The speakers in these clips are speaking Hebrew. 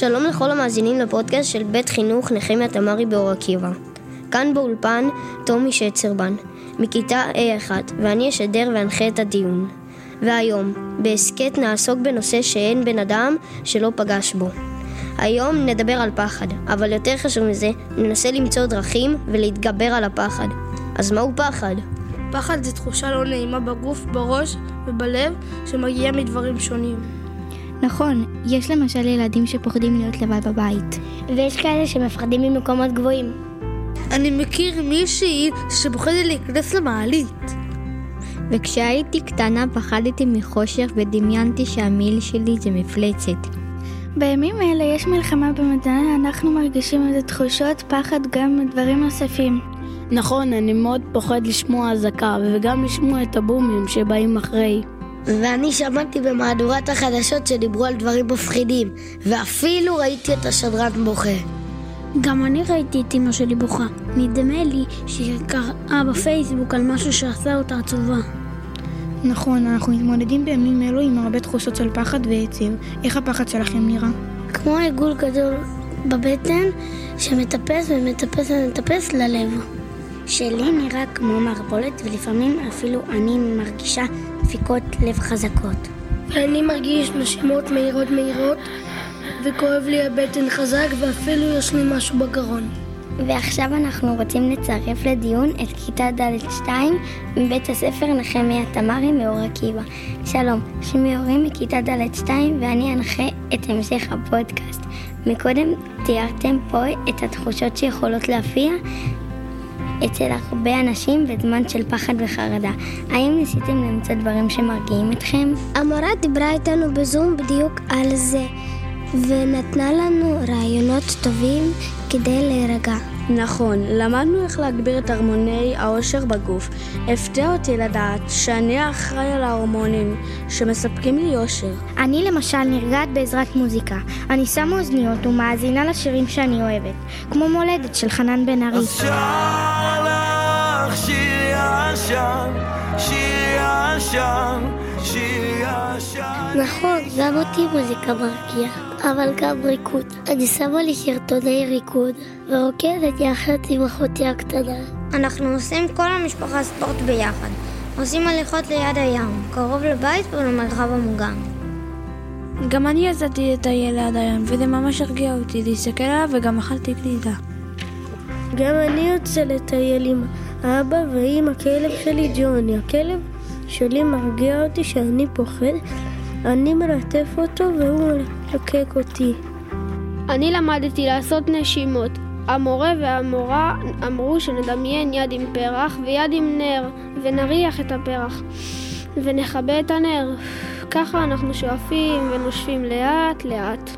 שלום לכל המאזינים לפודקאסט של בית חינוך נחמיה תמרי באור עקיבא. כאן באולפן טומי שצרבן, מכיתה A1, ואני אשדר ואנחה את הדיון. והיום, בהסכת נעסוק בנושא שאין בן אדם שלא פגש בו. היום נדבר על פחד, אבל יותר חשוב מזה, ננסה למצוא דרכים ולהתגבר על הפחד. אז מהו פחד? פחד זה תחושה לא נעימה בגוף, בראש ובלב שמגיעה מדברים שונים. נכון, יש למשל ילדים שפוחדים להיות לבד בבית. ויש כאלה שמפחדים ממקומות גבוהים. אני מכיר מישהי שפוחדת להיכנס למעלית. וכשהייתי קטנה פחדתי מחושך ודמיינתי שהמיל שלי זה מפלצת. בימים אלה יש מלחמה במדינה, אנחנו מרגישים איזה תחושות פחד גם מדברים נוספים. נכון, אני מאוד פוחד לשמוע אזעקה וגם לשמוע את הבומים שבאים אחרי. ואני שמעתי במהדורת החדשות שדיברו על דברים מפחידים, ואפילו ראיתי את השדרן בוכה. גם אני ראיתי את אמא שלי בוכה. נדמה לי שהיא קראה בפייסבוק על משהו שעשה אותה עצובה. נכון, אנחנו מתמודדים בימים אלו עם הרבה תחושות של פחד ועצב. איך הפחד שלכם נראה? כמו עיגול גדול בבטן שמטפס ומטפס ומטפס ללב. שלי נראה כמו מערבולת ולפעמים אפילו אני מרגישה דפיקות לב חזקות. ואני מרגיש נשימות מהירות מהירות וכואב לי הבטן חזק ואפילו יש לי משהו בגרון. ועכשיו אנחנו רוצים לצרף לדיון את כיתה ד'2 מבית הספר נחמיה תמרי מאור עקיבא. שלום, שמי אורי מכיתה ד'2 ואני אנחה את המשך הפודקאסט. מקודם תיארתם פה את התחושות שיכולות להופיע אצל הרבה אנשים בזמן של פחד וחרדה. האם ניסיתם למצוא דברים שמרגיעים אתכם? המורה דיברה איתנו בזום בדיוק על זה, ונתנה לנו רעיונות טובים כדי להירגע. נכון, למדנו איך להגביר את הרמוני העושר בגוף. הפתיע אותי לדעת שאני האחראי על ההורמונים שמספקים לי אושר. אני למשל נרגעת בעזרת מוזיקה. אני שמה אוזניות ומאזינה לשירים שאני אוהבת, כמו מולדת של חנן בן ארי. שר לך שיר ישן, שיר ישן, שיר ישן. נכון, גם אותי מוזיקה מרגיעה, אבל גם ריקוד. אני שמה לי סרטוני ריקוד, ורוקדת יחד עם אחותי הקטנה. אנחנו עושים כל המשפחה ספורט ביחד. עושים הליכות ליד הים, קרוב לבית ולמרחב המוגן. גם אני יצאתי לטייל ליד הים, וזה ממש הרגיע אותי להסתכל עליו וגם אכלתי גלידה. גם אני יוצא לטייל עם אבא ועם הכלב שלי ג'וני. הכלב שלי מרגיע אותי שאני פוחד, אני מלטף אותו והוא מלקק אותי. אני למדתי לעשות נשימות. המורה והמורה אמרו שנדמיין יד עם פרח ויד עם נר, ונריח את הפרח, ונכבה את הנר. ככה אנחנו שואפים ונושפים לאט לאט.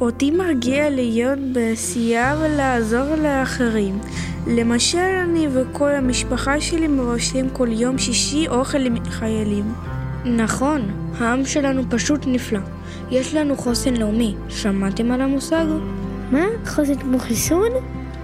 אותי מרגיע להיות בעשייה ולעזור לאחרים. למשל, אני וכל המשפחה שלי מבשלים כל יום שישי אוכל לחיילים. נכון, העם שלנו פשוט נפלא. יש לנו חוסן לאומי. שמעתם על המושג? מה? חוסן כמו חיסון?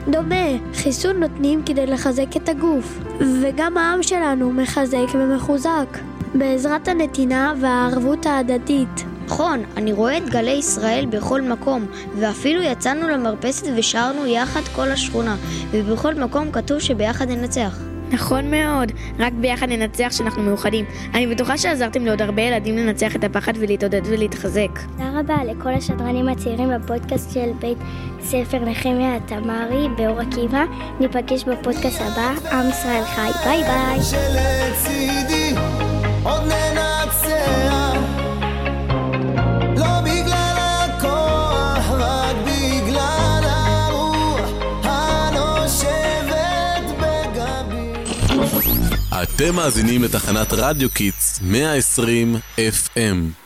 דומה, חיסון נותנים כדי לחזק את הגוף, וגם העם שלנו מחזק ומחוזק, בעזרת הנתינה והערבות ההדדית. נכון, אני רואה את גלי ישראל בכל מקום, ואפילו יצאנו למרפסת ושרנו יחד כל השכונה, ובכל מקום כתוב שביחד ננצח. נכון מאוד, רק ביחד ננצח שאנחנו מאוחדים. אני בטוחה שעזרתם לעוד הרבה ילדים לנצח את הפחד ולהתעודד ולהתחזק. תודה רבה לכל השדרנים הצעירים בפודקאסט של בית ספר נחמיה תמרי באור עקיבא. ניפגש בפודקאסט הבא, עם ישראל חי. ביי ביי. אתם מאזינים לתחנת רדיו קיטס 120 FM